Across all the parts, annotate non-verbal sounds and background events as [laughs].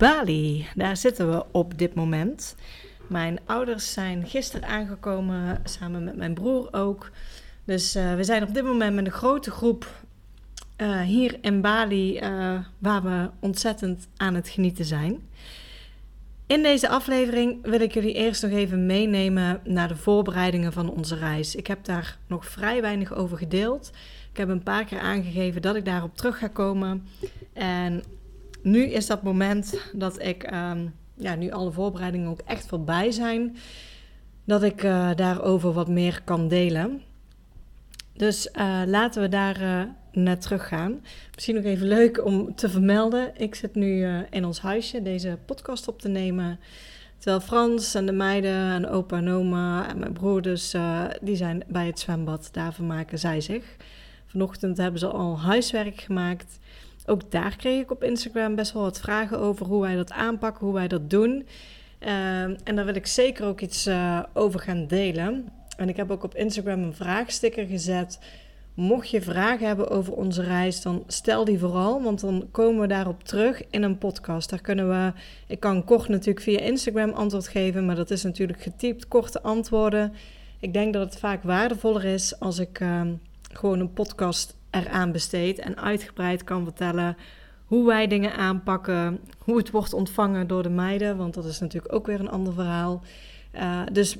Bali. Daar zitten we op dit moment. Mijn ouders zijn gisteren aangekomen, samen met mijn broer ook. Dus uh, we zijn op dit moment met een grote groep uh, hier in Bali, uh, waar we ontzettend aan het genieten zijn. In deze aflevering wil ik jullie eerst nog even meenemen naar de voorbereidingen van onze reis. Ik heb daar nog vrij weinig over gedeeld. Ik heb een paar keer aangegeven dat ik daarop terug ga komen. En nu is dat moment dat ik, um, ja, nu alle voorbereidingen ook echt voorbij zijn, dat ik uh, daarover wat meer kan delen. Dus uh, laten we daar uh, naar terug gaan. Misschien nog even leuk om te vermelden. Ik zit nu in ons huisje deze podcast op te nemen. Terwijl Frans en de meiden en opa en oma en mijn broer dus, die zijn bij het zwembad. Daar vermaken zij zich. Vanochtend hebben ze al huiswerk gemaakt. Ook daar kreeg ik op Instagram best wel wat vragen over hoe wij dat aanpakken, hoe wij dat doen. Uh, en daar wil ik zeker ook iets uh, over gaan delen. En ik heb ook op Instagram een vraagsticker gezet. Mocht je vragen hebben over onze reis, dan stel die vooral, want dan komen we daarop terug in een podcast. Daar kunnen we, ik kan kort natuurlijk via Instagram antwoord geven, maar dat is natuurlijk getypt, korte antwoorden. Ik denk dat het vaak waardevoller is als ik uh, gewoon een podcast eraan besteed en uitgebreid kan vertellen hoe wij dingen aanpakken, hoe het wordt ontvangen door de meiden, want dat is natuurlijk ook weer een ander verhaal. Uh, dus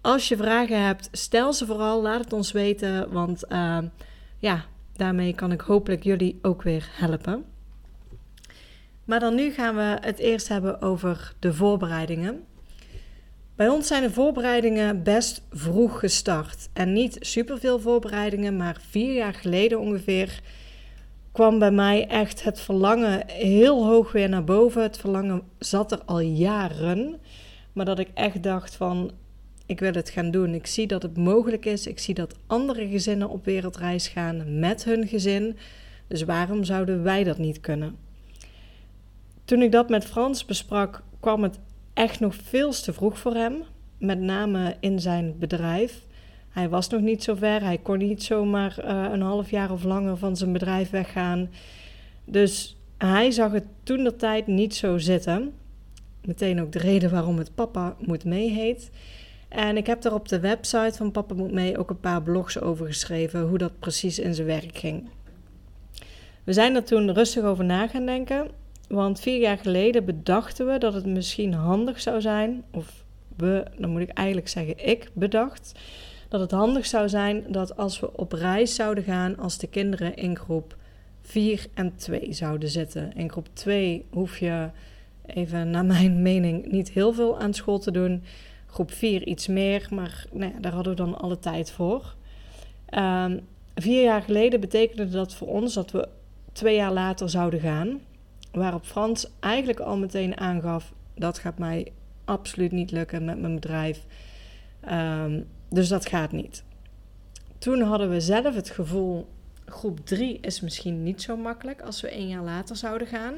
als je vragen hebt, stel ze vooral, laat het ons weten, want uh, ja, daarmee kan ik hopelijk jullie ook weer helpen. Maar dan nu gaan we het eerst hebben over de voorbereidingen. Bij ons zijn de voorbereidingen best vroeg gestart. En niet superveel voorbereidingen, maar vier jaar geleden ongeveer kwam bij mij echt het verlangen heel hoog weer naar boven. Het verlangen zat er al jaren. Maar dat ik echt dacht van, ik wil het gaan doen. Ik zie dat het mogelijk is. Ik zie dat andere gezinnen op wereldreis gaan met hun gezin. Dus waarom zouden wij dat niet kunnen? Toen ik dat met Frans besprak, kwam het echt nog veel te vroeg voor hem. Met name in zijn bedrijf. Hij was nog niet zo ver. Hij kon niet zomaar uh, een half jaar of langer van zijn bedrijf weggaan. Dus hij zag het toen de tijd niet zo zitten. Meteen ook de reden waarom het Papa Moet Mee heet. En ik heb daar op de website van Papa Moet Mee ook een paar blogs over geschreven. Hoe dat precies in zijn werk ging. We zijn er toen rustig over na gaan denken. Want vier jaar geleden bedachten we dat het misschien handig zou zijn, of we, dan moet ik eigenlijk zeggen ik bedacht, dat het handig zou zijn dat als we op reis zouden gaan, als de kinderen in groep 4 en 2 zouden zitten. In groep 2 hoef je, even naar mijn mening, niet heel veel aan school te doen. Groep 4 iets meer, maar nou ja, daar hadden we dan alle tijd voor. Um, vier jaar geleden betekende dat voor ons dat we twee jaar later zouden gaan. Waarop Frans eigenlijk al meteen aangaf: dat gaat mij absoluut niet lukken met mijn bedrijf. Um, dus dat gaat niet. Toen hadden we zelf het gevoel: groep 3 is misschien niet zo makkelijk als we één jaar later zouden gaan.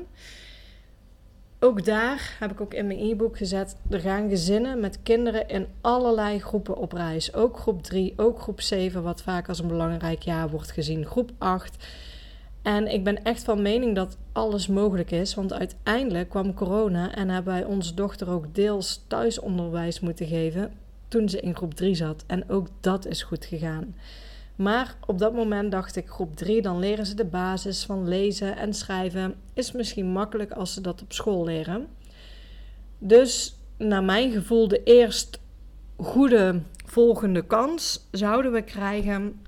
Ook daar heb ik ook in mijn e-book gezet. Er gaan gezinnen met kinderen in allerlei groepen op reis. Ook groep 3, ook groep 7, wat vaak als een belangrijk jaar wordt gezien. Groep 8. En ik ben echt van mening dat alles mogelijk is, want uiteindelijk kwam corona en hebben wij onze dochter ook deels thuisonderwijs moeten geven toen ze in groep 3 zat. En ook dat is goed gegaan. Maar op dat moment dacht ik, groep 3, dan leren ze de basis van lezen en schrijven. Is misschien makkelijk als ze dat op school leren. Dus naar mijn gevoel de eerst goede volgende kans zouden we krijgen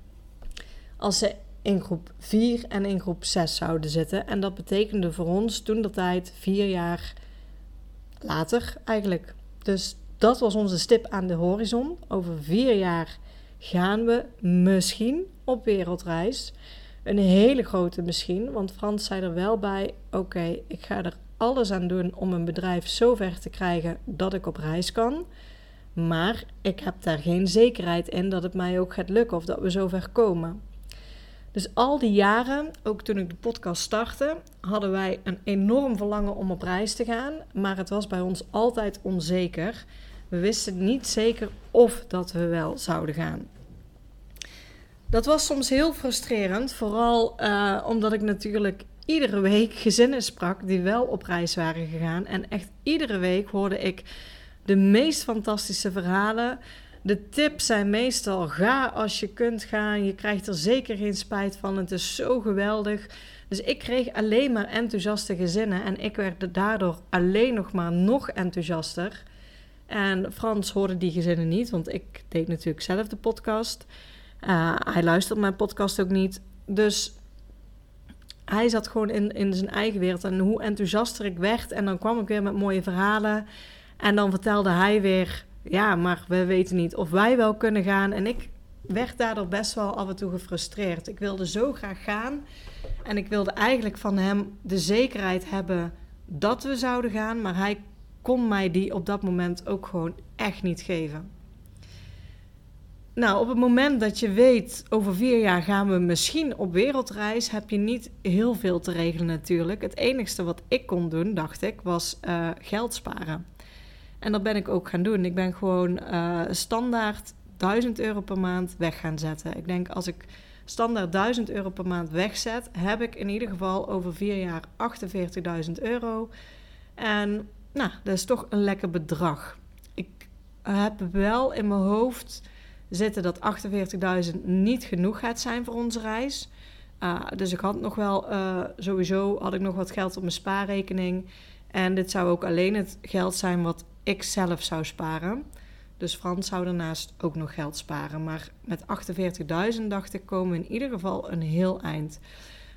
als ze in groep 4 en in groep 6 zouden zitten. En dat betekende voor ons toen de tijd vier jaar later eigenlijk. Dus dat was onze stip aan de horizon. Over vier jaar gaan we misschien op wereldreis. Een hele grote misschien, want Frans zei er wel bij: oké, ik ga er alles aan doen om een bedrijf zo ver te krijgen dat ik op reis kan. Maar ik heb daar geen zekerheid in dat het mij ook gaat lukken of dat we zo ver komen. Dus al die jaren, ook toen ik de podcast startte, hadden wij een enorm verlangen om op reis te gaan. Maar het was bij ons altijd onzeker. We wisten niet zeker of dat we wel zouden gaan. Dat was soms heel frustrerend, vooral uh, omdat ik natuurlijk iedere week gezinnen sprak die wel op reis waren gegaan. En echt iedere week hoorde ik de meest fantastische verhalen. De tips zijn meestal: ga als je kunt gaan. Je krijgt er zeker geen spijt van. Het is zo geweldig. Dus ik kreeg alleen maar enthousiaste gezinnen en ik werd daardoor alleen nog maar nog enthousiaster. En Frans hoorde die gezinnen niet, want ik deed natuurlijk zelf de podcast. Uh, hij luistert mijn podcast ook niet. Dus hij zat gewoon in, in zijn eigen wereld. En hoe enthousiaster ik werd. En dan kwam ik weer met mooie verhalen. En dan vertelde hij weer: Ja, maar we weten niet of wij wel kunnen gaan. En ik werd daardoor best wel af en toe gefrustreerd. Ik wilde zo graag gaan. En ik wilde eigenlijk van hem de zekerheid hebben dat we zouden gaan. Maar hij kon mij die op dat moment ook gewoon echt niet geven. Nou, op het moment dat je weet, over vier jaar gaan we misschien op wereldreis, heb je niet heel veel te regelen natuurlijk. Het enigste wat ik kon doen, dacht ik, was uh, geld sparen. En dat ben ik ook gaan doen. Ik ben gewoon uh, standaard 1000 euro per maand weg gaan zetten. Ik denk als ik standaard 1000 euro per maand wegzet, heb ik in ieder geval over vier jaar 48.000 euro. En nou, dat is toch een lekker bedrag. Ik heb wel in mijn hoofd zitten dat 48.000 niet genoeg gaat zijn voor onze reis. Uh, dus ik had nog wel, uh, sowieso had ik nog wat geld op mijn spaarrekening. En dit zou ook alleen het geld zijn wat ik zelf zou sparen. Dus Frans zou daarnaast ook nog geld sparen. Maar met 48.000 dacht ik komen we in ieder geval een heel eind.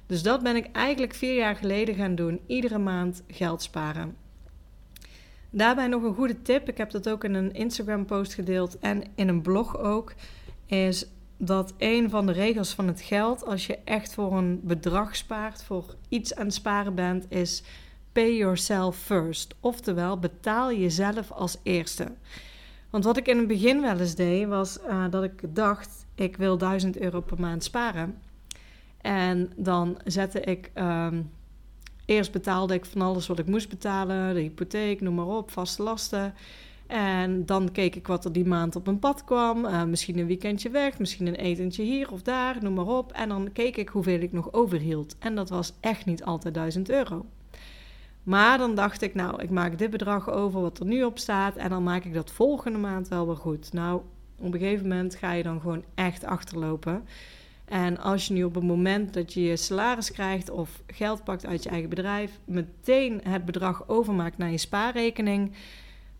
Dus dat ben ik eigenlijk vier jaar geleden gaan doen. Iedere maand geld sparen. Daarbij nog een goede tip. Ik heb dat ook in een Instagram post gedeeld en in een blog ook. Is dat een van de regels van het geld, als je echt voor een bedrag spaart, voor iets aan het sparen bent, is pay yourself first. Oftewel, betaal jezelf als eerste. Want wat ik in het begin wel eens deed, was uh, dat ik dacht: ik wil 1000 euro per maand sparen. En dan zette ik. Um, Eerst betaalde ik van alles wat ik moest betalen, de hypotheek, noem maar op, vaste lasten. En dan keek ik wat er die maand op mijn pad kwam. Uh, misschien een weekendje weg, misschien een etentje hier of daar, noem maar op. En dan keek ik hoeveel ik nog overhield. En dat was echt niet altijd 1000 euro. Maar dan dacht ik, nou, ik maak dit bedrag over wat er nu op staat. En dan maak ik dat volgende maand wel weer goed. Nou, op een gegeven moment ga je dan gewoon echt achterlopen. En als je nu op het moment dat je je salaris krijgt of geld pakt uit je eigen bedrijf, meteen het bedrag overmaakt naar je spaarrekening,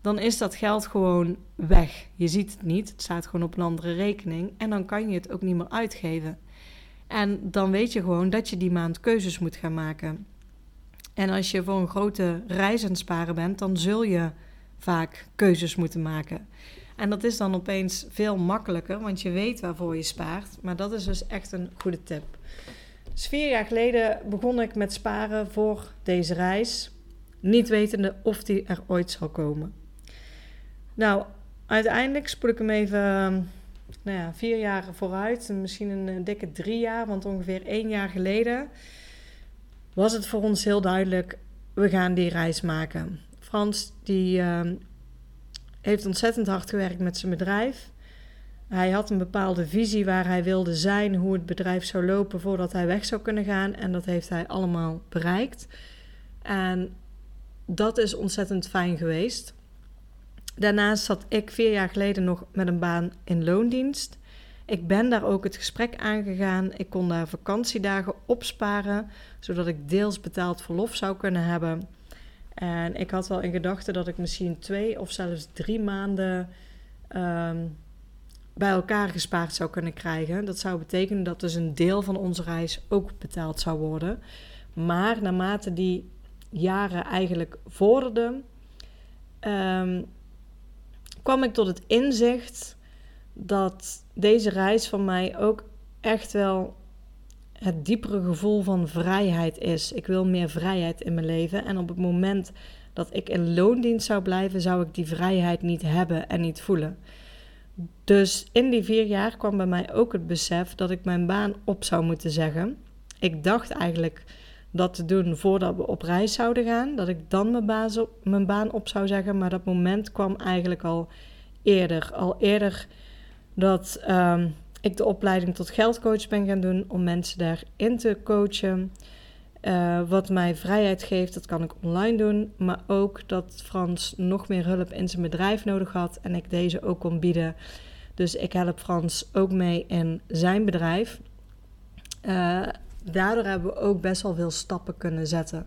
dan is dat geld gewoon weg. Je ziet het niet, het staat gewoon op een andere rekening en dan kan je het ook niet meer uitgeven. En dan weet je gewoon dat je die maand keuzes moet gaan maken. En als je voor een grote reis aan het sparen bent, dan zul je vaak keuzes moeten maken. En dat is dan opeens veel makkelijker, want je weet waarvoor je spaart. Maar dat is dus echt een goede tip. Dus vier jaar geleden begon ik met sparen voor deze reis, niet wetende of die er ooit zal komen. Nou, uiteindelijk spoel ik hem even nou ja, vier jaar vooruit, misschien een dikke drie jaar, want ongeveer één jaar geleden was het voor ons heel duidelijk: we gaan die reis maken. Frans die ehm, heeft ontzettend hard gewerkt met zijn bedrijf. Hij had een bepaalde visie waar hij wilde zijn, hoe het bedrijf zou lopen voordat hij weg zou kunnen gaan. En dat heeft hij allemaal bereikt. En dat is ontzettend fijn geweest. Daarnaast zat ik vier jaar geleden nog met een baan in loondienst. Ik ben daar ook het gesprek aangegaan. Ik kon daar vakantiedagen opsparen, zodat ik deels betaald verlof zou kunnen hebben. En ik had wel in gedachten dat ik misschien twee of zelfs drie maanden ehm, bij elkaar gespaard zou kunnen krijgen. Dat zou betekenen dat dus een deel van onze reis ook betaald zou worden. Maar naarmate die jaren eigenlijk vorderden, um, kwam ik tot het inzicht dat deze reis van mij ook echt wel het diepere gevoel van vrijheid is. Ik wil meer vrijheid in mijn leven. En op het moment dat ik in loondienst zou blijven, zou ik die vrijheid niet hebben en niet voelen. Dus in die vier jaar kwam bij mij ook het besef dat ik mijn baan op zou moeten zeggen. Ik dacht eigenlijk dat te doen voordat we op reis zouden gaan. Dat ik dan mijn, op, mijn baan op zou zeggen. Maar dat moment kwam eigenlijk al eerder. Al eerder dat ehm, ik de opleiding tot geldcoach ben gaan doen om mensen daarin te coachen. Uh, wat mij vrijheid geeft, dat kan ik online doen. Maar ook dat Frans nog meer hulp in zijn bedrijf nodig had en ik deze ook kon bieden. Dus ik help Frans ook mee in zijn bedrijf. Uh, daardoor hebben we ook best wel veel stappen kunnen zetten.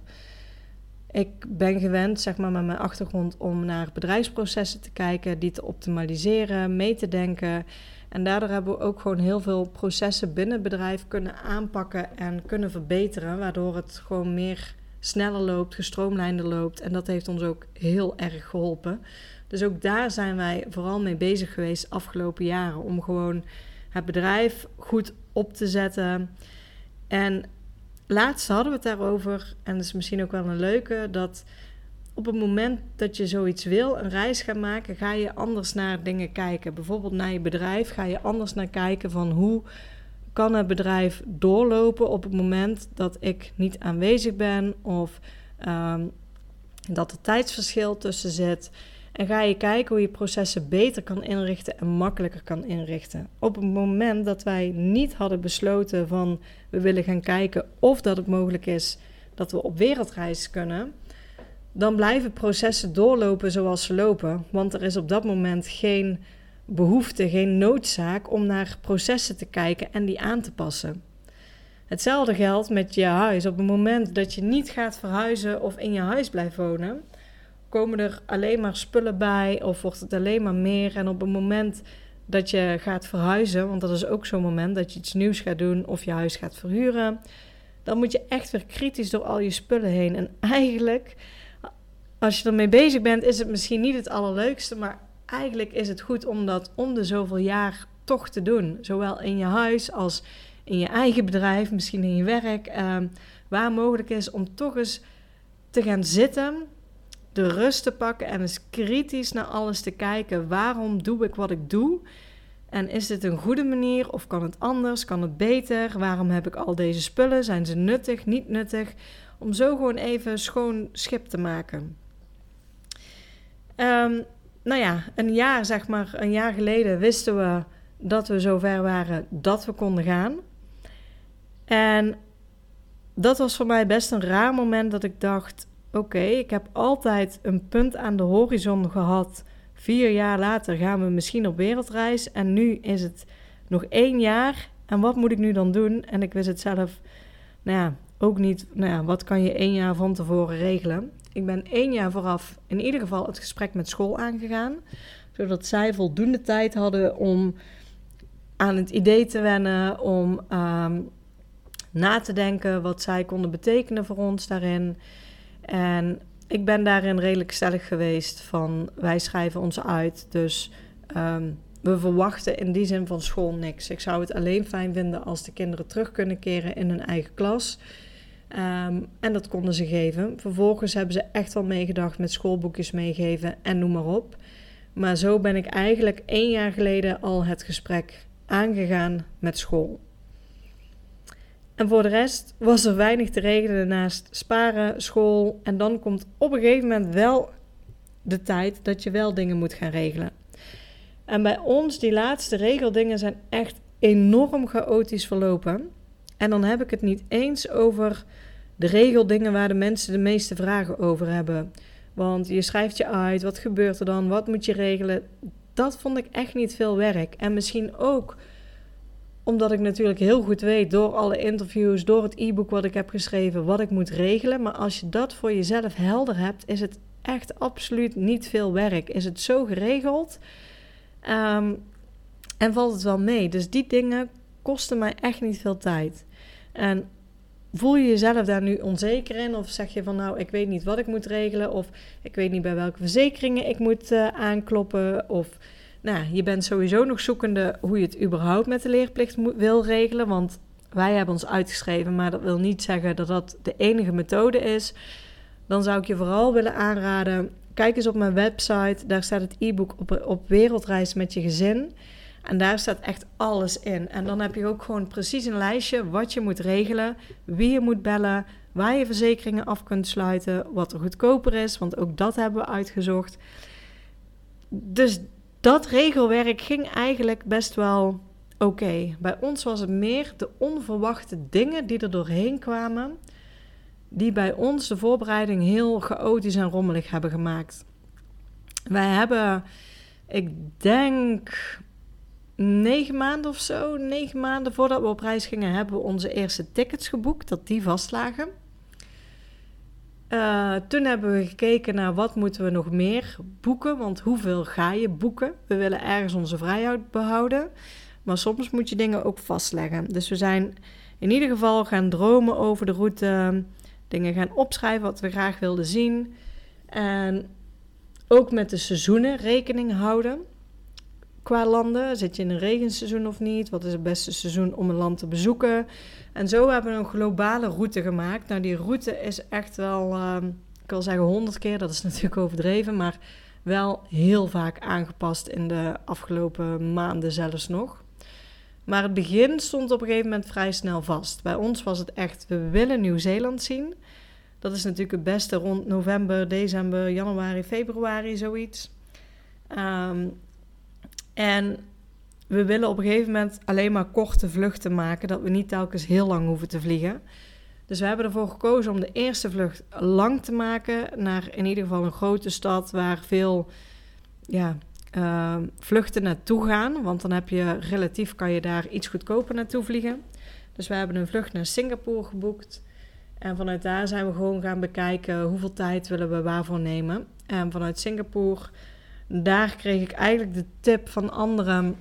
Ik ben gewend, zeg maar, met mijn achtergrond om naar bedrijfsprocessen te kijken, die te optimaliseren, mee te denken. En daardoor hebben we ook gewoon heel veel processen binnen het bedrijf kunnen aanpakken en kunnen verbeteren, waardoor het gewoon meer sneller loopt, gestroomlijnder loopt. En dat heeft ons ook heel erg geholpen. Dus ook daar zijn wij vooral mee bezig geweest afgelopen jaren om gewoon het bedrijf goed op te zetten. En laatst hadden we het daarover, en dat is misschien ook wel een leuke, dat op het moment dat je zoiets wil, een reis gaat maken, ga je anders naar dingen kijken. Bijvoorbeeld naar je bedrijf ga je anders naar kijken van hoe kan het bedrijf doorlopen op het moment dat ik niet aanwezig ben of um, dat er tijdsverschil tussen zit. En ga je kijken hoe je processen beter kan inrichten en makkelijker kan inrichten. Op het moment dat wij niet hadden besloten van we willen gaan kijken of dat het mogelijk is dat we op wereldreis kunnen, dan blijven processen doorlopen zoals ze lopen. Want er is op dat moment geen behoefte, geen noodzaak om naar processen te kijken en die aan te passen. Hetzelfde geldt met je huis. Op het moment dat je niet gaat verhuizen of in je huis blijft wonen, komen er alleen maar spullen bij of wordt het alleen maar meer. En op het moment dat je gaat verhuizen, want dat is ook zo'n moment dat je iets nieuws gaat doen of je huis gaat verhuren, dan moet je echt weer kritisch door al je spullen heen. En eigenlijk, als je ermee bezig bent, is het misschien niet het allerleukste, maar eigenlijk is het goed om dat om de zoveel jaar toch te doen. Zowel in je huis als in je eigen bedrijf, misschien in je werk, uh, waar mogelijk is om toch eens te gaan zitten de rust te pakken en eens kritisch naar alles te kijken. Waarom doe ik wat ik doe? En is dit een goede manier of kan het anders? Kan het beter? Waarom heb ik al deze spullen? Zijn ze nuttig, niet nuttig? Om zo gewoon even schoon schip te maken. Um, nou ja, een jaar, zeg maar, een jaar geleden wisten we dat we zover waren dat we konden gaan. En dat was voor mij best een raar moment dat ik dacht: oké, ik heb altijd een punt aan de horizon gehad. Vier jaar later gaan we misschien op wereldreis. En nu is het nog één jaar. En wat moet ik nu dan doen? En ik wist het zelf, nou ja, ook niet. Nou ja, wat kan je één jaar van tevoren regelen? Ik ben één jaar vooraf in ieder geval het gesprek met school aangegaan. Zodat zij voldoende tijd hadden om aan het idee te wennen. Om ehm, na te denken wat zij konden betekenen voor ons daarin. En ik ben daarin redelijk stellig geweest van wij schrijven ons uit. Dus ehm, we verwachten in die zin van school niks. Ik zou het alleen fijn vinden als de kinderen terug kunnen keren in hun eigen klas. Ehm, en dat konden ze geven. Vervolgens hebben ze echt wel meegedacht met schoolboekjes meegeven en noem maar op. Maar zo ben ik eigenlijk één jaar geleden al het gesprek aangegaan met school. En voor de rest was er weinig te regelen naast sparen, school. En dan komt op een gegeven moment wel de tijd dat je wel dingen moet gaan regelen. En bij ons, die laatste regeldingen zijn echt enorm chaotisch verlopen. En dan heb ik het niet eens over de regeldingen waar de mensen de meeste vragen over hebben. Want je schrijft je uit, wat gebeurt er dan, wat moet je regelen? Dat vond ik echt niet veel werk. En misschien ook omdat ik natuurlijk heel goed weet door alle interviews, door het e-book wat ik heb geschreven, wat ik moet regelen. Maar als je dat voor jezelf helder hebt, is het echt absoluut niet veel werk. Is het zo geregeld ehm, en valt het wel mee. Dus die dingen kosten mij echt niet veel tijd. En voel je jezelf daar nu onzeker in? Of zeg je van nou, ik weet niet wat ik moet regelen. Of ik weet niet bij welke verzekeringen ik moet uh, aankloppen. Of nou, je bent sowieso nog zoekende hoe je het überhaupt met de leerplicht wil regelen. Want Wij hebben ons uitgeschreven, maar dat wil niet zeggen dat dat de enige methode is. Dan zou ik je vooral willen aanraden, kijk eens op mijn website. Daar staat het e-book op, op wereldreis met je gezin. En daar staat echt alles in. En dan heb je ook gewoon precies een lijstje wat je moet regelen, wie je moet bellen, waar je verzekeringen af kunt sluiten, wat er goedkoper is, want ook dat hebben we uitgezocht. Dus dat regelwerk ging eigenlijk best wel oké. Bij ons was het meer de onverwachte dingen die er doorheen kwamen, die bij ons de voorbereiding heel chaotisch en rommelig hebben gemaakt. Wij hebben, ik denk, negen maanden of zo, negen maanden voordat we op reis gingen, hebben we onze eerste tickets geboekt, dat die vastlagen. Uh, toen hebben we gekeken naar wat moeten we nog meer boeken, want hoeveel ga je boeken? We willen ergens onze vrijheid behouden, maar soms moet je dingen ook vastleggen. Dus we zijn in ieder geval gaan dromen over de route, dingen gaan opschrijven wat we graag wilden zien en ook met de seizoenen rekening houden qua landen. Zit je in een regenseizoen of niet? Wat is het beste seizoen om een land te bezoeken? En zo hebben we een globale route gemaakt. Nou, die route is echt wel, ehm, ik wil zeggen honderd keer, dat is [laughs] natuurlijk overdreven, maar wel heel vaak aangepast in de afgelopen maanden zelfs nog. Maar het begin stond op een gegeven moment vrij snel vast. Bij ons was het echt, we willen Nieuw-Zeeland zien. Dat is natuurlijk het beste rond november, december, januari, februari, zoiets. Um, en we willen op een gegeven moment alleen maar korte vluchten maken, dat we niet telkens heel lang hoeven te vliegen. Dus we hebben ervoor gekozen om de eerste vlucht lang te maken naar in ieder geval een grote stad waar veel ja, uh, vluchten naartoe gaan. Want dan heb je relatief kan je daar iets goedkoper naartoe vliegen. Dus we hebben een vlucht naar Singapore geboekt. En vanuit daar zijn we gewoon gaan bekijken hoeveel tijd willen we waarvoor nemen. En vanuit Singapore daar kreeg ik eigenlijk de tip van anderen.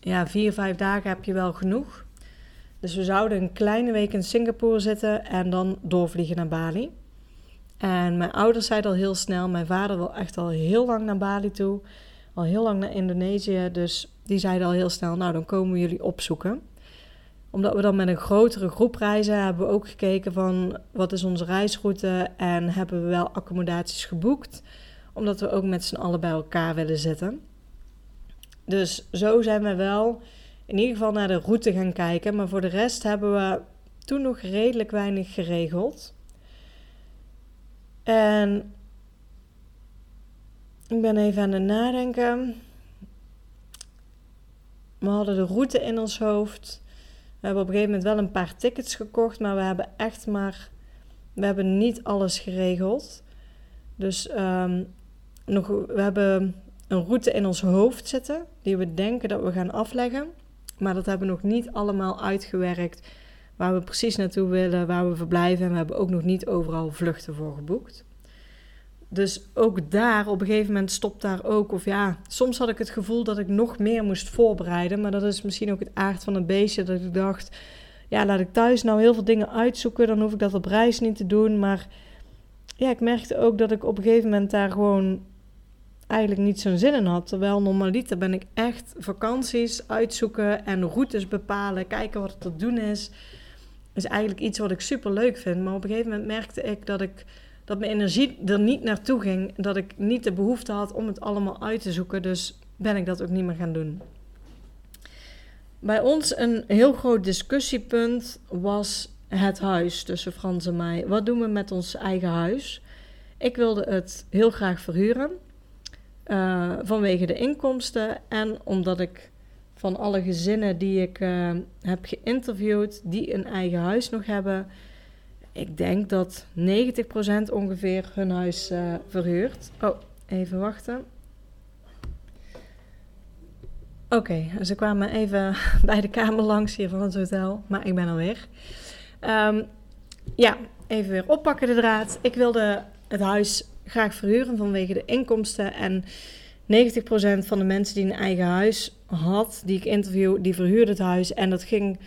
Ja, vier, vijf dagen heb je wel genoeg. Dus we zouden een kleine week in Singapore zitten en dan doorvliegen naar Bali. En mijn ouders zeiden al heel snel, mijn vader wil echt al heel lang naar Bali toe. Al heel lang naar Indonesië. Dus die zeiden al heel snel, nou dan komen we jullie opzoeken. Omdat we dan met een grotere groep reizen, hebben we ook gekeken van wat is onze reisroute en hebben we wel accommodaties geboekt omdat we ook met z'n allen bij elkaar willen zitten. Dus zo zijn we wel in ieder geval naar de route gaan kijken. Maar voor de rest hebben we toen nog redelijk weinig geregeld. En ik ben even aan het nadenken. We hadden de route in ons hoofd. We hebben op een gegeven moment wel een paar tickets gekocht, maar we hebben echt maar. We hebben niet alles geregeld. Dus um, we hebben een route in ons hoofd zitten die we denken dat we gaan afleggen. Maar dat hebben we nog niet allemaal uitgewerkt waar we precies naartoe willen, waar we verblijven. En we hebben ook nog niet overal vluchten voor geboekt. Dus ook daar, op een gegeven moment stopt daar ook. Of ja, soms had ik het gevoel dat ik nog meer moest voorbereiden. Maar dat is misschien ook het aard van het beestje. Dat ik dacht, ja, laat ik thuis nou heel veel dingen uitzoeken. Dan hoef ik dat op reis niet te doen. Maar ja, ik merkte ook dat ik op een gegeven moment daar gewoon eigenlijk niet zo'n zin in had. Terwijl normaliter ben ik echt vakanties uitzoeken en routes bepalen, kijken wat er te doen is. Is eigenlijk iets wat ik super leuk vind. Maar op een gegeven moment merkte ik dat ik dat mijn energie er niet naartoe ging. Dat ik niet de behoefte had om het allemaal uit te zoeken. Dus ben ik dat ook niet meer gaan doen. Bij ons een heel groot discussiepunt was het huis tussen Frans en mij. Wat doen we met ons eigen huis? Ik wilde het heel graag verhuren. Uh, vanwege de inkomsten en omdat ik van alle gezinnen die ik uh, heb geïnterviewd, die een eigen huis nog hebben, ik denk dat 90% ongeveer hun huis uh, verhuurt. Oh, even wachten. Oké, ze kwamen even [laughs] bij de kamer langs hier van het hotel, maar ik ben alweer. Um, ja, even weer oppakken de draad. Ik wilde het huis graag verhuren vanwege de inkomsten. En 90% van de mensen die een eigen huis had, die ik interview, die verhuurde het huis. En dat ging.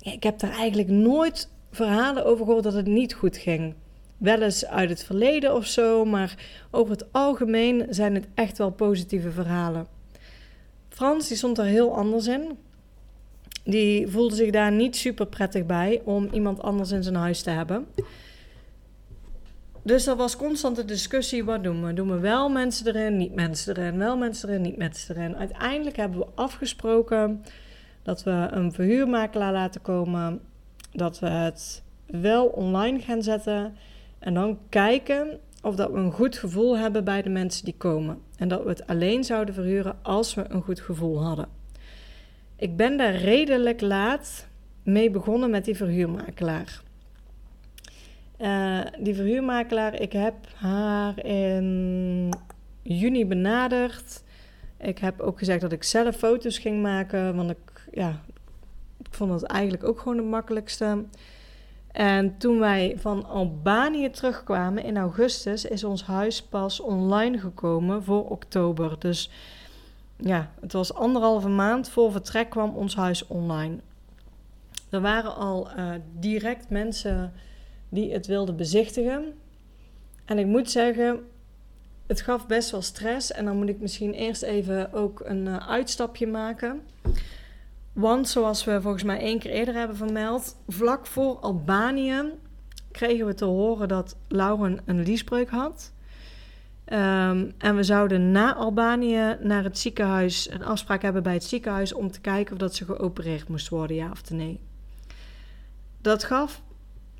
Ik heb daar eigenlijk nooit verhalen over gehoord dat het niet goed ging. Wel eens uit het verleden of zo, maar over het algemeen zijn het echt wel positieve verhalen. Frans die stond er heel anders in. die voelde zich daar niet super prettig bij om iemand anders in zijn huis te hebben. Dus er was constante discussie, wat doen we? Doen we wel mensen erin, niet mensen erin, wel mensen erin, niet mensen erin. Uiteindelijk hebben we afgesproken dat we een verhuurmakelaar laten komen, dat we het wel online gaan zetten en dan kijken of dat we een goed gevoel hebben bij de mensen die komen. En dat we het alleen zouden verhuren als we een goed gevoel hadden. Ik ben daar redelijk laat mee begonnen met die verhuurmakelaar. Uh, die verhuurmakelaar, ik heb haar in juni benaderd. Ik heb ook gezegd dat ik zelf foto's ging maken, want ik, ja, ik vond het eigenlijk ook gewoon het makkelijkste. En toen wij van Albanië terugkwamen in augustus, is ons huis pas online gekomen voor oktober. Dus ja, het was anderhalve maand voor vertrek kwam ons huis online. Er waren al uh, direct mensen die het wilden bezichtigen. En ik moet zeggen, het gaf best wel stress. En dan moet ik misschien eerst even ook een uh, uitstapje maken. Want zoals we volgens mij één keer eerder hebben vermeld, vlak voor Albanië kregen we te horen dat Lauren een liesbreuk had. Um, en we zouden na Albanië naar het ziekenhuis een afspraak hebben bij het ziekenhuis om te kijken of dat ze geopereerd moest worden, ja of nee. Dat gaf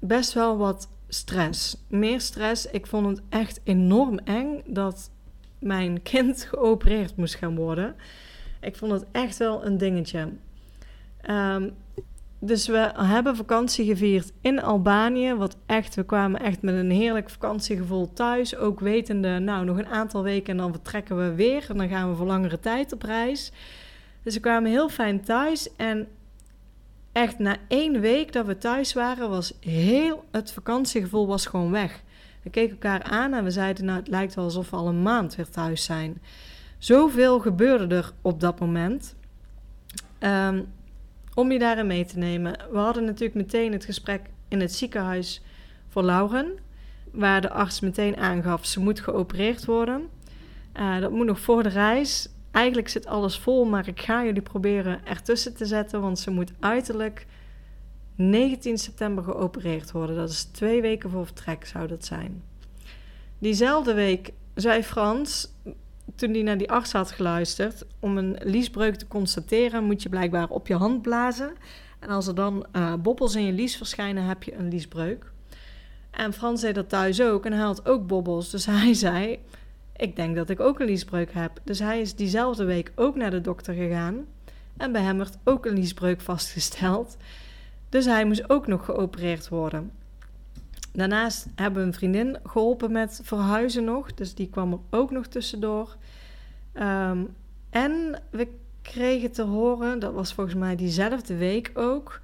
best wel wat stress. Meer stress. Ik vond het echt enorm eng dat mijn kind [laughs] geopereerd moest gaan worden. Ik vond het echt wel een dingetje. Um, dus we hebben vakantie gevierd in Albanië. Wat echt, we kwamen echt met een heerlijk vakantiegevoel thuis. Ook wetende, nou, nog een aantal weken en dan vertrekken we weer. En dan gaan we voor langere tijd op reis. Dus we kwamen heel fijn thuis. En echt na één week dat we thuis waren, was heel het vakantiegevoel was gewoon weg. We keken elkaar aan en we zeiden, nou, het lijkt wel alsof we al een maand weer thuis zijn. Zoveel gebeurde er op dat moment. Um, om je daarin mee te nemen. We hadden natuurlijk meteen het gesprek in het ziekenhuis voor Lauren, waar de arts meteen aangaf ze moet geopereerd worden. Uh, dat moet nog voor de reis. Eigenlijk zit alles vol, maar ik ga jullie proberen ertussen te zetten, want ze moet uiterlijk 19 september geopereerd worden. Dat is twee weken voor vertrek zou dat zijn. Diezelfde week zei Frans, toen hij naar die arts had geluisterd, om een liesbreuk te constateren, moet je blijkbaar op je hand blazen. En als er dan uh, bobbels in je lies verschijnen, heb je een liesbreuk. En Frans zei dat thuis ook en hij had ook bobbels. Dus hij zei: Ik denk dat ik ook een liesbreuk heb. Dus hij is diezelfde week ook naar de dokter gegaan. En bij hem werd ook een liesbreuk vastgesteld. Dus hij moest ook nog geopereerd worden. Daarnaast hebben we een vriendin geholpen met verhuizen nog. Dus die kwam er ook nog tussendoor. Um, en we kregen te horen, dat was volgens mij diezelfde week ook,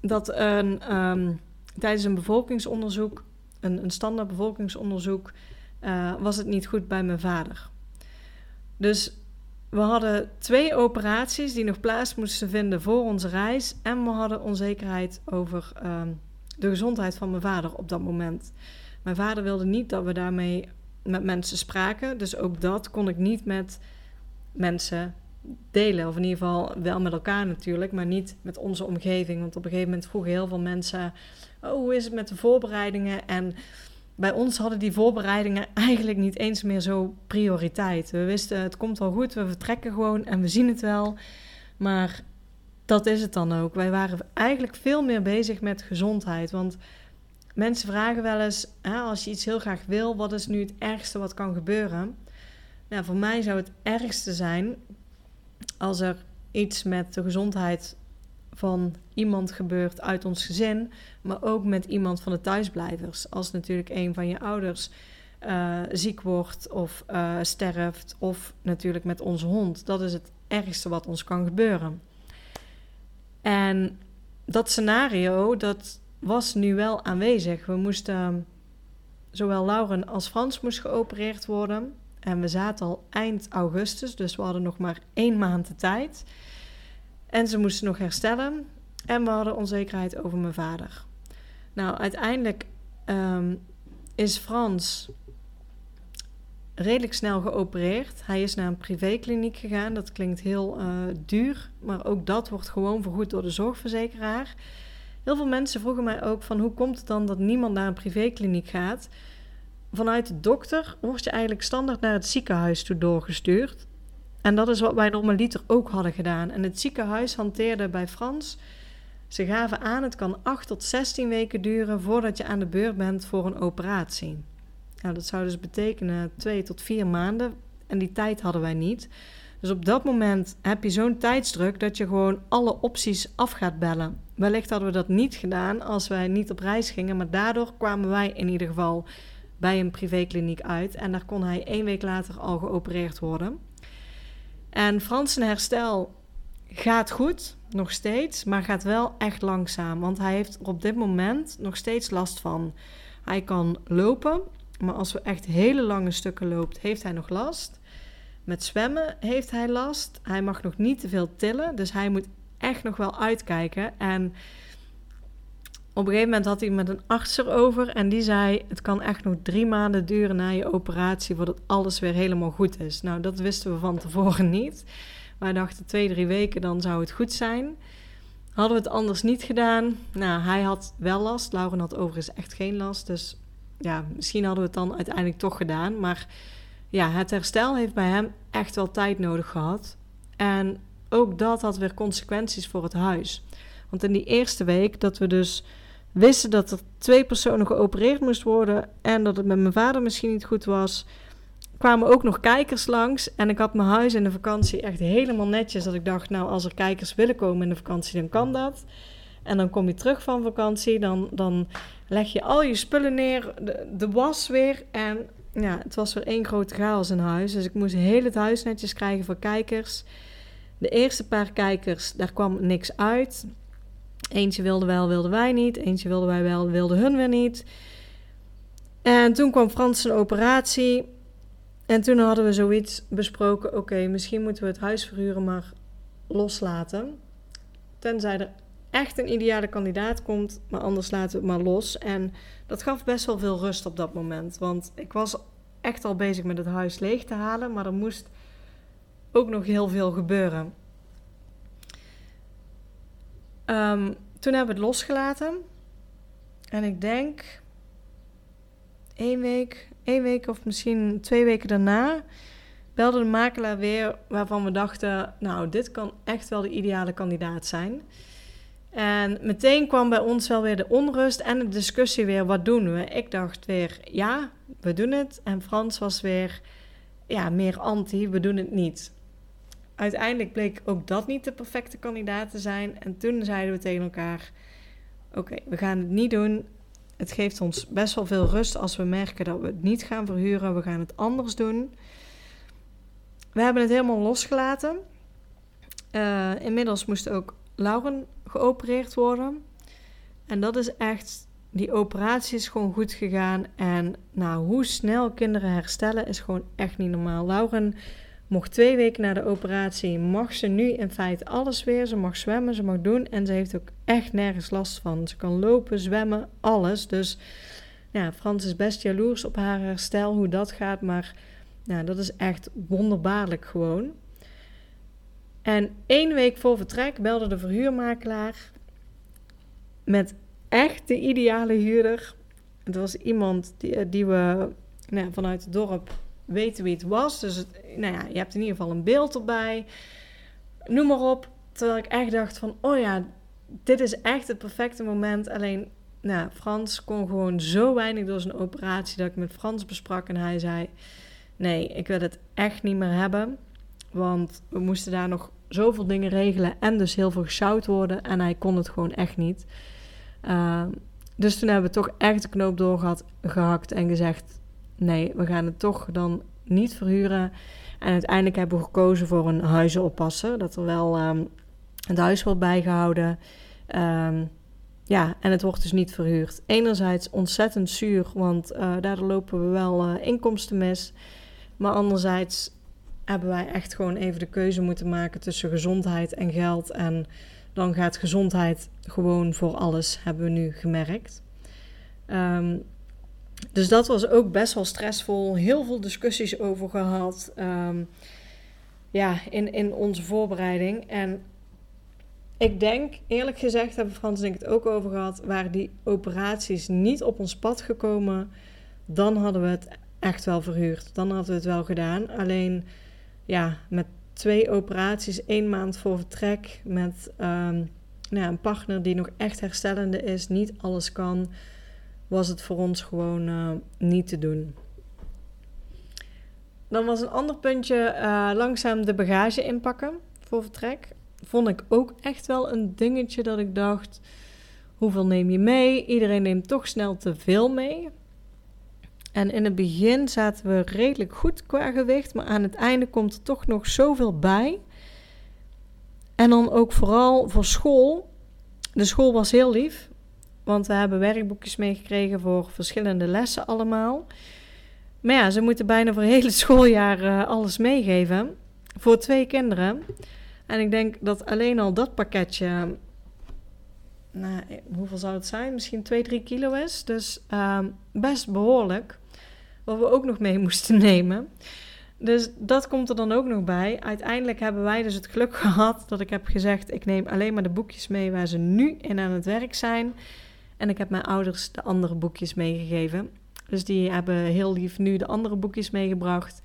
dat een, um, tijdens een bevolkingsonderzoek, een, een standaard bevolkingsonderzoek, uh, was het niet goed bij mijn vader. Dus we hadden twee operaties die nog plaats moesten vinden voor onze reis. En we hadden onzekerheid over um, de gezondheid van mijn vader op dat moment. Mijn vader wilde niet dat we daarmee met mensen spraken. Dus ook dat kon ik niet met mensen delen. Of in ieder geval wel met elkaar natuurlijk, maar niet met onze omgeving. Want op een gegeven moment vroegen heel veel mensen: Oh, hoe is het met de voorbereidingen? En bij ons hadden die voorbereidingen eigenlijk niet eens meer zo prioriteit. We wisten, het komt wel goed, we vertrekken gewoon en we zien het wel. Maar dat is het dan ook. Wij waren eigenlijk veel meer bezig met gezondheid. Want mensen vragen wel eens, hè, als je iets heel graag wil, wat is nu het ergste wat kan gebeuren? Nou, voor mij zou het ergste zijn als er iets met de gezondheid van iemand gebeurt uit ons gezin, maar ook met iemand van de thuisblijvers. Als natuurlijk een van je ouders uh, ziek wordt of uh, sterft, of natuurlijk met onze hond. Dat is het ergste wat ons kan gebeuren. En dat scenario, dat was nu wel aanwezig. We moesten, zowel Lauren als Frans moest geopereerd worden. En we zaten al eind augustus, dus we hadden nog maar één maand de tijd. En ze moesten nog herstellen. En we hadden onzekerheid over mijn vader. Nou, uiteindelijk um, is Frans redelijk snel geopereerd. Hij is naar een privékliniek gegaan. Dat klinkt heel uh, duur, maar ook dat wordt gewoon vergoed door de zorgverzekeraar. Heel veel mensen vroegen mij ook van hoe komt het dan dat niemand naar een privékliniek gaat? Vanuit de dokter word je eigenlijk standaard naar het ziekenhuis toe doorgestuurd. En dat is wat wij normaliter ook hadden gedaan. En het ziekenhuis hanteerde bij Frans. Ze gaven aan, het kan 8 tot 16 weken duren voordat je aan de beurt bent voor een operatie. Nou, dat zou dus betekenen 2 tot 4 maanden. En die tijd hadden wij niet. Dus op dat moment heb je zo'n tijdsdruk dat je gewoon alle opties af gaat bellen. Wellicht hadden we dat niet gedaan als wij niet op reis gingen, maar daardoor kwamen wij in ieder geval bij een privékliniek uit en daar kon hij één week later al geopereerd worden. En Frans herstel gaat goed, nog steeds, maar gaat wel echt langzaam, want hij heeft er op dit moment nog steeds last van. Hij kan lopen, maar als we echt hele lange stukken loopt, heeft hij nog last. Met zwemmen heeft hij last. Hij mag nog niet te veel tillen, dus hij moet echt nog wel uitkijken. En op een gegeven moment had hij met een arts erover en die zei: Het kan echt nog drie maanden duren na je operatie voordat alles weer helemaal goed is. Nou, dat wisten we van tevoren niet. Wij dachten twee, drie weken dan zou het goed zijn. Hadden we het anders niet gedaan? Nou, hij had wel last. Lauren had overigens echt geen last. Dus ja, misschien hadden we het dan uiteindelijk toch gedaan. Maar ja, het herstel heeft bij hem echt wel tijd nodig gehad. En ook dat had weer consequenties voor het huis. Want in die eerste week dat we dus wisten dat er twee personen geopereerd moest worden en dat het met mijn vader misschien niet goed was, kwamen ook nog kijkers langs. En ik had mijn huis in de vakantie echt helemaal netjes. Dat ik dacht, nou, als er kijkers willen komen in de vakantie, dan kan dat. En dan kom je terug van vakantie, dan, dan leg je al je spullen neer, de, de was weer. En ja, het was weer één grote chaos in huis. Dus ik moest heel het huis netjes krijgen voor kijkers. De eerste paar kijkers, daar kwam niks uit. Eentje wilde wel, wilden wij niet. Eentje wilde wij wel, wilde hun weer niet. En toen kwam Frans een operatie. En toen hadden we zoiets besproken: oké, misschien moeten we het huis verhuren, maar loslaten. Tenzij er echt een ideale kandidaat komt, maar anders laten we het maar los. En dat gaf best wel veel rust op dat moment. Want ik was echt al bezig met het huis leeg te halen, maar er moest ook nog heel veel gebeuren. Um, toen hebben we het losgelaten. En ik denk één week, één week of misschien twee weken daarna belde de makelaar weer waarvan we dachten, nou, dit kan echt wel de ideale kandidaat zijn. En meteen kwam bij ons wel weer de onrust en de discussie weer, wat doen we? Ik dacht weer, ja, we doen het. En Frans was weer, ja, meer anti, we doen het niet. Uiteindelijk bleek ook dat niet de perfecte kandidaat te zijn. En toen zeiden we tegen elkaar, oké, we gaan het niet doen. Het geeft ons best wel veel rust als we merken dat we het niet gaan verhuren. We gaan het anders doen. We hebben het helemaal losgelaten. Uh, inmiddels moest ook Lauren geopereerd worden. En dat is echt, die operatie is gewoon goed gegaan. En nou, hoe snel kinderen herstellen is gewoon echt niet normaal. Lauren mocht twee weken na de operatie, mag ze nu in feite alles weer. Ze mag zwemmen, ze mag doen en ze heeft ook echt nergens last van. Ze kan lopen, zwemmen, alles. Dus ja, Frans is best jaloers op haar herstel, hoe dat gaat. Maar ja, dat is echt wonderbaarlijk gewoon. En één week voor vertrek belde de verhuurmakelaar met echt de ideale huurder. Het was iemand die, die we nou, vanuit het dorp weten wie het was. Dus nou ja, je hebt in ieder geval een beeld erbij. Noem maar op. Terwijl ik echt dacht van, oh ja, dit is echt het perfecte moment. Alleen, nou, Frans kon gewoon zo weinig door zijn operatie dat ik met Frans besprak en hij zei, nee, ik wil het echt niet meer hebben. Want we moesten daar nog zoveel dingen regelen en dus heel veel geshout worden. En hij kon het gewoon echt niet. Uh, dus toen hebben we toch echt de knoop doorgehad, gehakt en gezegd: nee, we gaan het toch dan niet verhuren. En uiteindelijk hebben we gekozen voor een huizenoppassen. Dat er wel um, het huis wordt bijgehouden. Um, ja, en het wordt dus niet verhuurd. Enerzijds ontzettend zuur, want uh, daardoor lopen we wel uh, inkomsten mis. Maar anderzijds hebben wij echt gewoon even de keuze moeten maken tussen gezondheid en geld. En dan gaat gezondheid gewoon voor alles, hebben we nu gemerkt. Um, dus dat was ook best wel stressvol. Heel veel discussies over gehad. Ehm, ja, in, in onze voorbereiding. En ik denk, eerlijk gezegd, hebben Frans en ik het ook over gehad. Waren die operaties niet op ons pad gekomen, dan hadden we het echt wel verhuurd. Dan hadden we het wel gedaan. Alleen, ja, met twee operaties, één maand voor vertrek. Met um, nou ja, een partner die nog echt herstellende is, niet alles kan was het voor ons gewoon uh, niet te doen. Dan was een ander puntje uh, langzaam de bagage inpakken voor vertrek. Vond ik ook echt wel een dingetje dat ik dacht: hoeveel neem je mee? Iedereen neemt toch snel te veel mee. En in het begin zaten we redelijk goed qua gewicht, maar aan het einde komt er toch nog zoveel bij. En dan ook vooral voor school. De school was heel lief. Want we hebben werkboekjes meegekregen voor verschillende lessen allemaal. Maar ja, ze moeten bijna voor het hele [laughs] schooljaar uh, alles meegeven. Voor twee kinderen. En ik denk dat alleen al dat pakketje... Nou, hoeveel zou het zijn? Misschien 2, 3 kilo is. Dus uh, best behoorlijk. Wat we ook nog mee [laughs] moesten nemen. Dus dat komt er dan ook nog bij. Uiteindelijk hebben wij dus het geluk [laughs] gehad dat ik heb gezegd: ik neem alleen maar de boekjes mee waar ze nu in aan het werk zijn. En ik heb mijn ouders de andere boekjes meegegeven. Dus die hebben heel lief nu de andere boekjes meegebracht.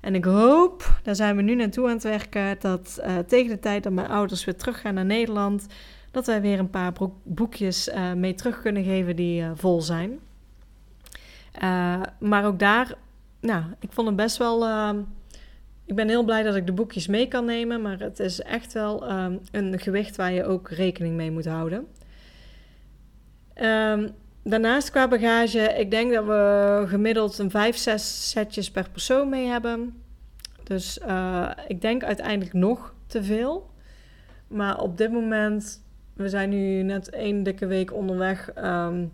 En ik hoop, daar zijn we nu naartoe aan het werken, dat uh, tegen de tijd dat mijn ouders weer teruggaan naar Nederland, dat wij weer een paar boekjes uh, mee terug kunnen geven die uh, vol zijn. maar ook daar, nou, ik vond het best wel. ik ben heel blij dat ik de boekjes mee kan nemen, maar het is echt wel een gewicht waar je ook rekening mee moet houden. Um, daarnaast qua bagage, ik denk dat we gemiddeld een 5, 6 setjes per persoon mee hebben. Dus uh, ik denk uiteindelijk nog te veel. Maar op dit moment, we zijn nu net één dikke week onderweg. Um,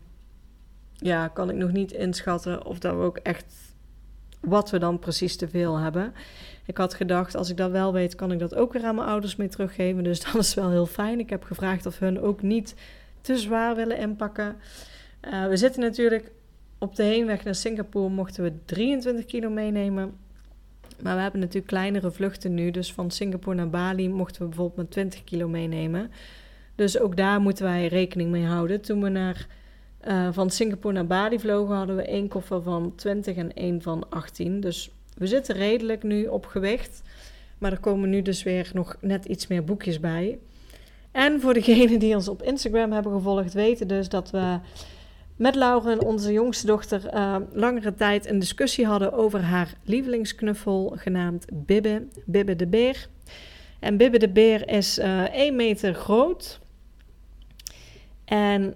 ja, kan ik nog niet inschatten of dat we ook echt wat we dan precies te veel hebben. Ik had gedacht, als ik dat wel weet, kan ik dat ook weer aan mijn ouders mee teruggeven. Dus [laughs] dat is wel heel fijn. Ik heb gevraagd of hun ook niet te zwaar willen inpakken. Uh, we zitten natuurlijk op de heenweg naar Singapore mochten we 23 kilo meenemen. Maar we hebben natuurlijk kleinere vluchten nu. Dus van Singapore naar Bali mochten we bijvoorbeeld maar 20 kilo meenemen. Dus ook daar moeten wij rekening mee houden. Toen we naar, uh, van Singapore naar Bali vlogen, hadden we één koffer van 20 en één van 18. Dus we zitten redelijk nu op gewicht. Maar er komen nu dus weer nog net iets meer boekjes bij. En voor degenen die ons op Instagram hebben gevolgd, weten dus dat we met Lauren, onze jongste dochter, uh, langere tijd een discussie hadden over haar lievelingsknuffel genaamd Bibbe, Bibbe de Beer. En Bibbe de Beer is uh, eh, 1 meter groot. En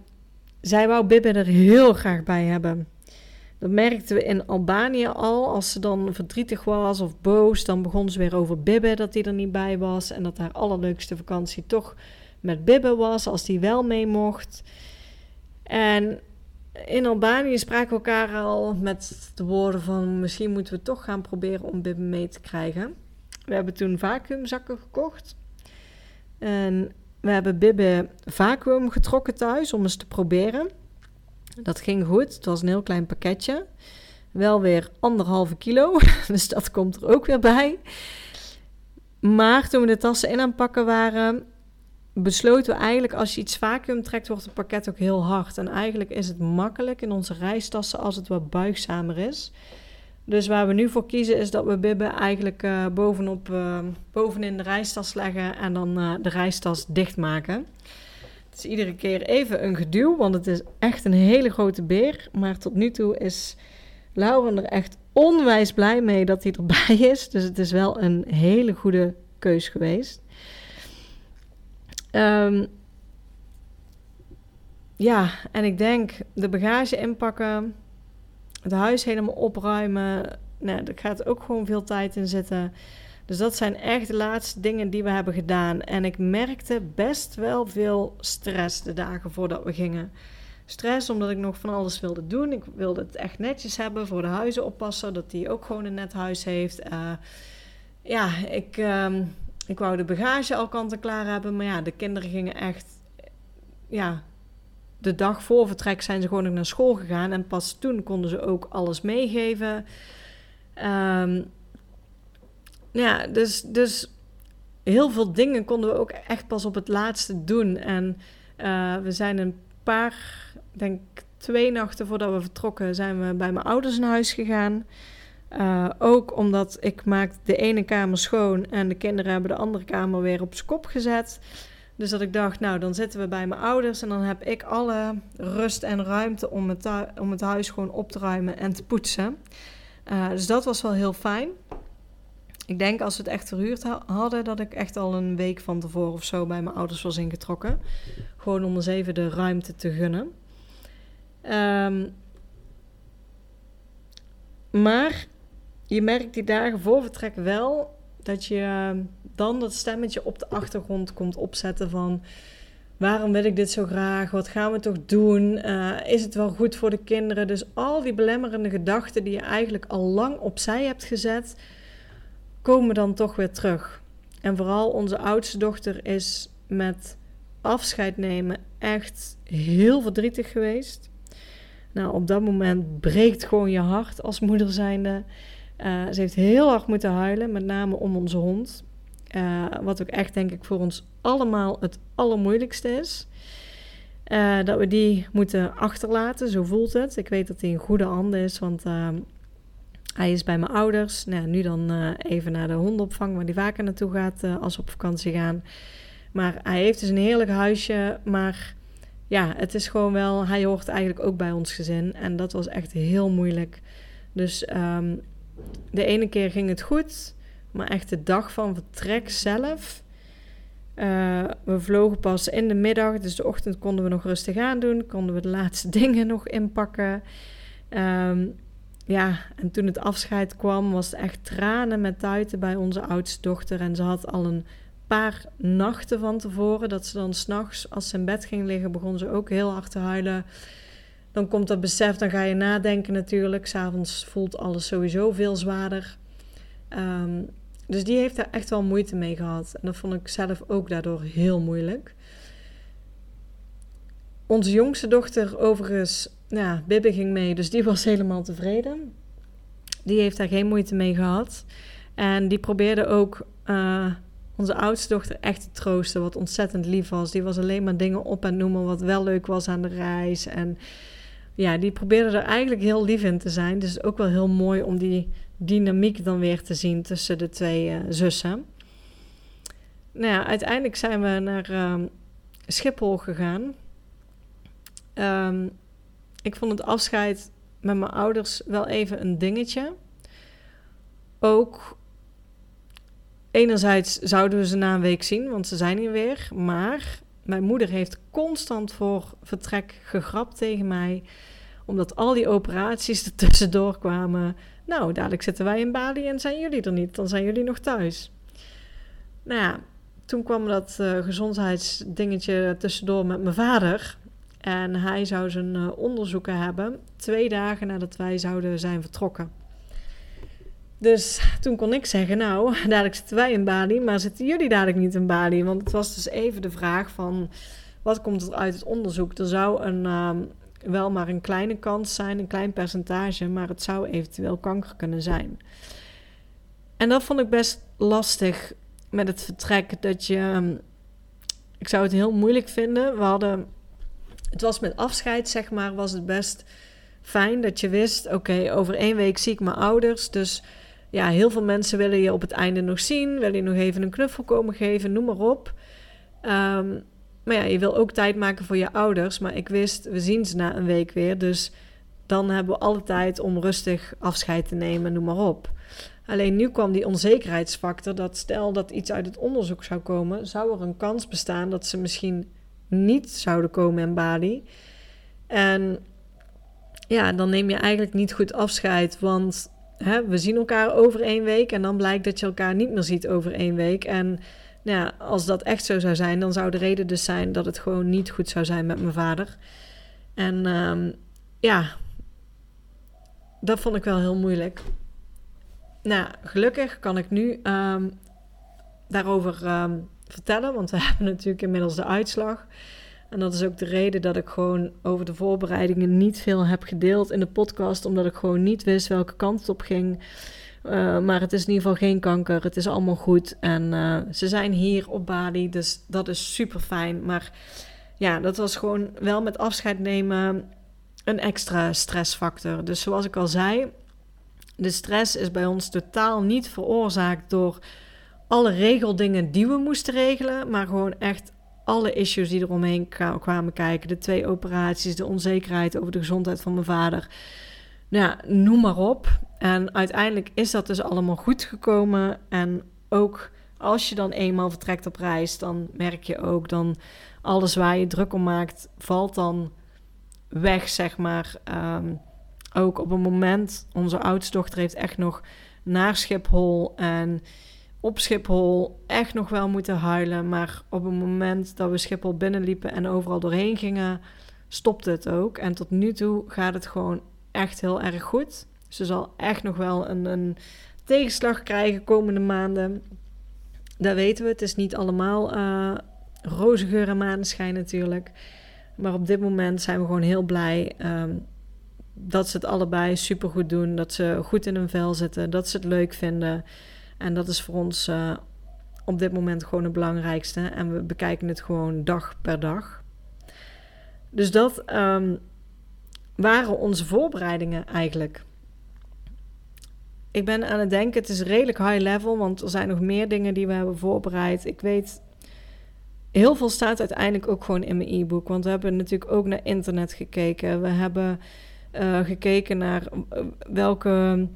zij wou Bibbe er heel graag bij hebben. Dat merkten we in Albanië al. Als ze dan verdrietig was of boos, dan begon ze weer over Bibbe dat hij er niet bij was. En dat haar allerleukste vakantie toch met Bibbe was, als die wel mee mocht. En in Albanië spraken we elkaar al met de woorden van misschien moeten we toch gaan proberen om Bibbe mee te krijgen. We hebben toen vacuümzakken gekocht. En we hebben Bibbe vacuüm getrokken thuis om eens te proberen. Dat ging goed. Het was een heel klein pakketje. Wel weer anderhalve kilo. [laughs] Dus dat komt er ook weer bij. Maar toen we de tassen in aan het pakken waren, besloten we eigenlijk als je iets vacuüm trekt, wordt het pakket ook heel hard. En eigenlijk is het makkelijk in onze reistassen als het wat buigzamer is. Dus waar we nu voor kiezen is dat we bibben eigenlijk uh, bovenop, uh, bovenin de reistas leggen en dan uh, de reistas dichtmaken. Het is iedere keer even een geduw, want het is echt een hele grote beer. Maar tot nu toe is Lauren er echt onwijs blij mee dat hij erbij is. Dus het is wel een hele goede keus geweest. Um, ja, en ik denk de bagage inpakken, het huis helemaal opruimen. Nou, daar gaat ook gewoon veel tijd in zitten. Dus dat zijn echt de laatste dingen die we hebben gedaan. En ik merkte best wel veel stress de dagen voordat we gingen. Stress omdat ik nog van alles wilde doen. Ik wilde het echt netjes hebben voor de huizen oppassen. Dat die ook gewoon een net huis heeft. Uh, ja, ik, um, ik wou de bagage al kant en klaar hebben. Maar ja, de kinderen gingen echt ja, de dag voor vertrek zijn ze gewoon naar school gegaan. En pas toen konden ze ook alles meegeven. Ehm, ja, dus, dus heel veel dingen konden we ook echt pas op het laatste doen. En uh, we zijn een paar, denk twee nachten voordat we vertrokken, zijn we bij mijn ouders naar huis gegaan. Uh, ook omdat ik maak de ene kamer schoon en de kinderen hebben de andere kamer weer op zijn kop gezet. Dus dat ik dacht, nou dan zitten we bij mijn ouders en dan heb ik alle rust en ruimte om het, om het huis gewoon op te ruimen en te poetsen. Uh, dus dat was wel heel fijn. Ik denk als we het echt verhuurd hadden, dat ik echt al een week van tevoren of zo bij mijn ouders was ingetrokken. Gewoon om eens even de ruimte te gunnen. Um, maar je merkt die dagen voor vertrek wel dat je dan dat stemmetje op de achtergrond komt opzetten van waarom wil ik dit zo graag? Wat gaan we toch doen? Uh, is het wel goed voor de kinderen? Dus al die belemmerende gedachten die je eigenlijk al lang opzij hebt gezet, komen dan toch weer terug. En vooral onze oudste dochter is met afscheid nemen echt heel verdrietig geweest. Nou, op dat moment breekt gewoon je hart als moeder zijnde. Uh, ze heeft heel hard moeten huilen, met name om onze hond. Uh, wat ook echt, denk ik, voor ons allemaal het allermoeilijkste is. Uh, dat we die moeten achterlaten, zo voelt het. Ik weet dat hij in goede handen is, want hij is bij mijn ouders. Nou, nu dan even naar de hondenopvang, waar hij vaker naartoe gaat als we op vakantie gaan. Maar hij heeft dus een heerlijk huisje, maar ja, het is gewoon wel, hij hoort eigenlijk ook bij ons gezin. En dat was echt heel moeilijk. Dus um, de ene keer ging het goed, maar echt de dag van vertrek zelf. Uh, we vlogen pas in de middag, dus de ochtend konden we nog rustig aan doen. Konden we de laatste [laughs] dingen nog inpakken. Um, ja, en toen het afscheid kwam, was het echt tranen met tuiten bij onze oudste dochter. En ze had al een paar nachten van tevoren, dat ze dan s'nachts, als ze in bed ging liggen, begon ze ook heel hard te huilen. Dan komt dat besef, dan ga je nadenken natuurlijk. S'avonds voelt alles sowieso veel zwaarder. Um, dus die heeft daar echt wel moeite mee gehad. En dat vond ik zelf ook daardoor heel moeilijk. Onze jongste dochter, overigens, nou, Bibbe ging mee, dus die [laughs] was helemaal tevreden. Die heeft daar geen moeite mee gehad. En die probeerde ook uh, onze oudste dochter echt te troosten, wat ontzettend lief was. Die was alleen maar dingen op en noemen wat wel leuk was aan de reis. En ja, die probeerde er eigenlijk heel lief in te zijn. Dus ook wel heel mooi om die dynamiek dan weer te zien tussen de twee uh, zussen. Nou ja, uiteindelijk zijn we naar uh, Schiphol gegaan. Um, ik vond het afscheid met mijn ouders wel even een dingetje. Ook enerzijds zouden we ze na een week zien, want ze zijn hier weer. Maar mijn moeder heeft constant voor vertrek gegrapt tegen mij. Omdat al die operaties er tussendoor kwamen. Nou, dadelijk zitten wij in Bali en zijn jullie er niet. Dan zijn jullie nog thuis. Nou ja, toen kwam dat uh, gezondheidsdingetje tussendoor met mijn vader. En hij zou zijn uh, onderzoeken hebben. Twee dagen nadat wij zouden zijn vertrokken. Dus toen kon ik zeggen, nou, [laughs] dadelijk zitten wij in Bali, maar zitten jullie dadelijk niet in Bali? Want het was dus even de vraag van, wat komt er uit het onderzoek? Er zou een, uh, wel maar een kleine kans zijn, een klein percentage, maar het zou eventueel kanker kunnen zijn. En dat vond ik best lastig met het vertrek, dat je, um, ik zou het heel moeilijk vinden. We hadden, het was met afscheid, zeg maar, was het best fijn dat je wist, oké, over één week zie ik mijn ouders, dus ja, heel veel mensen willen je op het einde nog zien, willen je nog even een knuffel komen geven, noem maar op. Um, maar ja, je wil ook tijd maken voor je ouders. Maar ik wist, we zien ze na een week weer. Dus dan hebben we alle tijd om rustig afscheid te nemen, noem maar op. Alleen nu kwam die onzekerheidsfactor dat stel dat iets uit het onderzoek zou komen, zou er een kans bestaan dat ze misschien niet zouden komen in Bali. En ja, dan neem je eigenlijk niet goed afscheid, want hè, we zien elkaar over één week en dan blijkt dat je elkaar niet meer ziet over één week. En nou ja, als dat echt zo zou zijn, dan zou de reden dus zijn dat het gewoon niet goed zou zijn met mijn vader. En um, ja, dat vond ik wel heel moeilijk. Nou, gelukkig kan ik nu um, daarover um, vertellen, want we [laughs] hebben natuurlijk inmiddels de uitslag. En dat is ook de reden dat ik gewoon over de voorbereidingen niet veel heb gedeeld in de podcast, omdat ik gewoon niet wist welke kant het op ging. Uh, maar het is in ieder geval geen kanker. Het is allemaal goed. En uh, ze zijn hier op Bali. Dus dat is super fijn. Maar ja, dat was gewoon wel met afscheid nemen een extra stressfactor. Dus zoals ik al zei, de stress is bij ons totaal niet veroorzaakt door alle regeldingen die we moesten regelen, maar gewoon echt alle issues die eromheen kwamen kijken. De twee operaties, de onzekerheid over de gezondheid van mijn vader. Nou ja, noem maar op. En uiteindelijk is dat dus allemaal goed gekomen. En ook als je dan eenmaal vertrekt op reis, dan merk je ook dan alles waar je druk om maakt, valt dan weg, zeg maar. Ehm, ook op een moment, onze oudste dochter heeft echt nog naar Schiphol en op Schiphol echt nog wel moeten huilen. Maar op het moment dat we Schiphol binnenliepen en overal doorheen gingen, stopte het ook. En tot nu toe gaat het gewoon echt heel erg goed. Ze zal echt nog wel een, een tegenslag krijgen komende maanden. Dat weten we. Het is niet allemaal uh, roze geur en maneschijn natuurlijk. Maar op dit moment zijn we gewoon heel blij um, dat ze het allebei supergoed doen. Dat ze goed in hun vel zitten. Dat ze het leuk vinden. En dat is voor ons uh, op dit moment gewoon het belangrijkste. En we bekijken het gewoon dag per dag. Dus dat um, waren onze voorbereidingen eigenlijk. Ik ben aan het denken, het is redelijk high level, want er zijn nog meer dingen die we hebben voorbereid. Ik weet, heel veel staat uiteindelijk ook gewoon in mijn e-book, want we hebben natuurlijk ook naar internet gekeken. We hebben uh, gekeken naar eh, welke,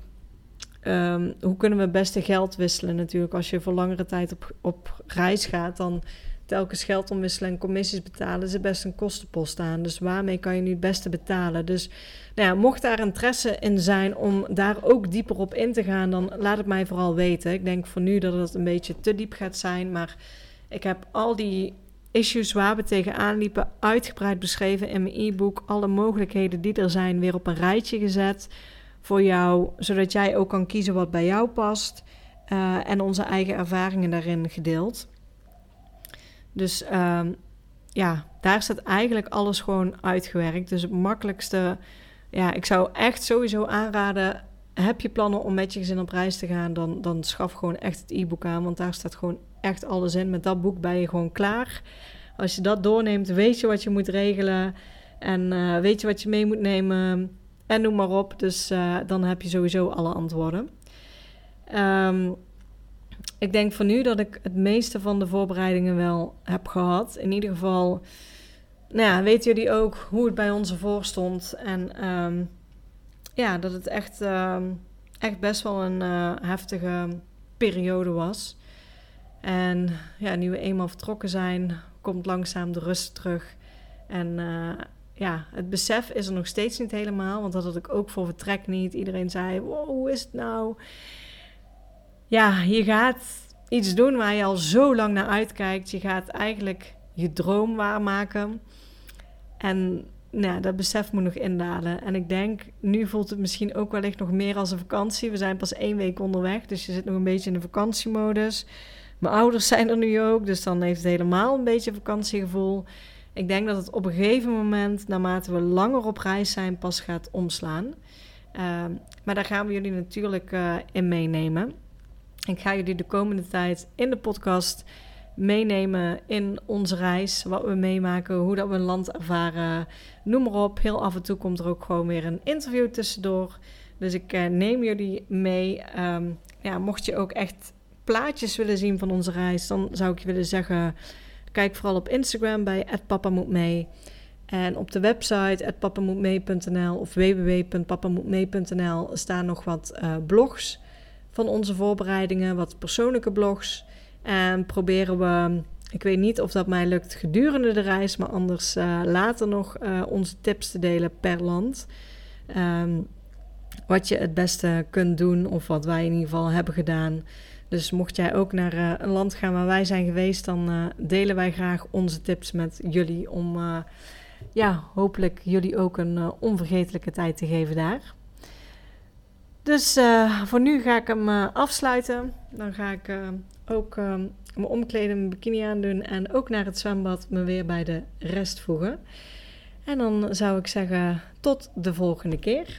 um, hoe kunnen we het beste geld wisselen natuurlijk. Als je voor langere tijd op, op reis gaat, dan telkens geld omwisselen en commissies betalen, is best een kostenpost aan. Dus waarmee kan je nu het beste betalen? Dus nou ja, mocht daar interesse in zijn om daar ook dieper op in te gaan, dan laat het mij vooral weten. Ik denk voor nu dat het een beetje te diep gaat zijn, maar ik heb al die issues waar we tegenaan liepen uitgebreid beschreven in mijn e-book. Alle mogelijkheden die er zijn weer op een rijtje gezet voor jou, zodat jij ook kan kiezen wat bij jou past. Uh, en onze eigen ervaringen daarin gedeeld. Dus um, ja, daar staat eigenlijk alles gewoon uitgewerkt. Dus het makkelijkste, ja, ik zou echt sowieso aanraden. Heb je plannen om met je gezin op reis te gaan, dan, dan schaf gewoon echt het e-book aan. Want daar staat gewoon echt alles in. Met dat boek ben je gewoon klaar. Als je dat doorneemt, weet je wat je moet regelen. En uh, weet je wat je mee moet nemen. En noem maar op. Dus uh, dan heb je sowieso alle antwoorden. Um, ik denk voor nu dat ik het meeste van de voorbereidingen wel heb gehad. In ieder geval, nou ja, weten jullie ook hoe het bij ons ervoor stond. En um, ja, dat het echt, um, echt best wel een uh, heftige periode was. En ja, nu we eenmaal vertrokken zijn, komt langzaam de rust terug. En uh, ja, het besef is er nog steeds niet helemaal. Want dat had ik ook voor vertrek niet. Iedereen zei, hoe is het nou? ja, je gaat iets doen waar je al zo lang naar uitkijkt. Je gaat eigenlijk je droom waarmaken. En nou, dat besef moet nog indalen. En ik denk, nu voelt het misschien ook wellicht nog meer als een vakantie. We zijn pas één week onderweg, dus je zit nog een beetje in de vakantiemodus. Mijn ouders zijn er nu ook, dus dan heeft het helemaal een beetje vakantiegevoel. Ik denk dat het op een gegeven moment, naarmate we langer op reis zijn, pas gaat omslaan. Uh, maar daar gaan we jullie natuurlijk uh, in meenemen. Ik ga jullie de komende tijd in de podcast meenemen in onze reis. Wat we meemaken, hoe dat we een land ervaren. Noem maar op. Heel af en toe komt er ook gewoon weer een interview tussendoor. Dus ik uh, neem jullie mee. Um, ja, mocht je ook echt plaatjes willen zien van onze reis, dan zou ik je willen zeggen: kijk vooral op Instagram bij @papamoetmee. En op de website papamoetmee.nl of www.papamoetmee.nl staan nog wat uh, blogs van onze voorbereidingen, wat persoonlijke blogs. En proberen we, ik weet niet of dat mij lukt gedurende de reis, maar anders uh, later nog uh, onze tips te delen per land. Um, wat je het beste kunt doen of wat wij in ieder geval hebben gedaan. Dus mocht jij ook naar uh, een land gaan waar wij zijn geweest, dan delen wij graag onze tips met jullie om ja, hopelijk jullie ook een onvergetelijke tijd te geven daar. Dus voor nu ga ik hem afsluiten. Dan ga ik ook me omkleden, mijn bikini aandoen en ook naar het zwembad me weer bij de rest voegen. En dan zou ik zeggen tot de volgende keer.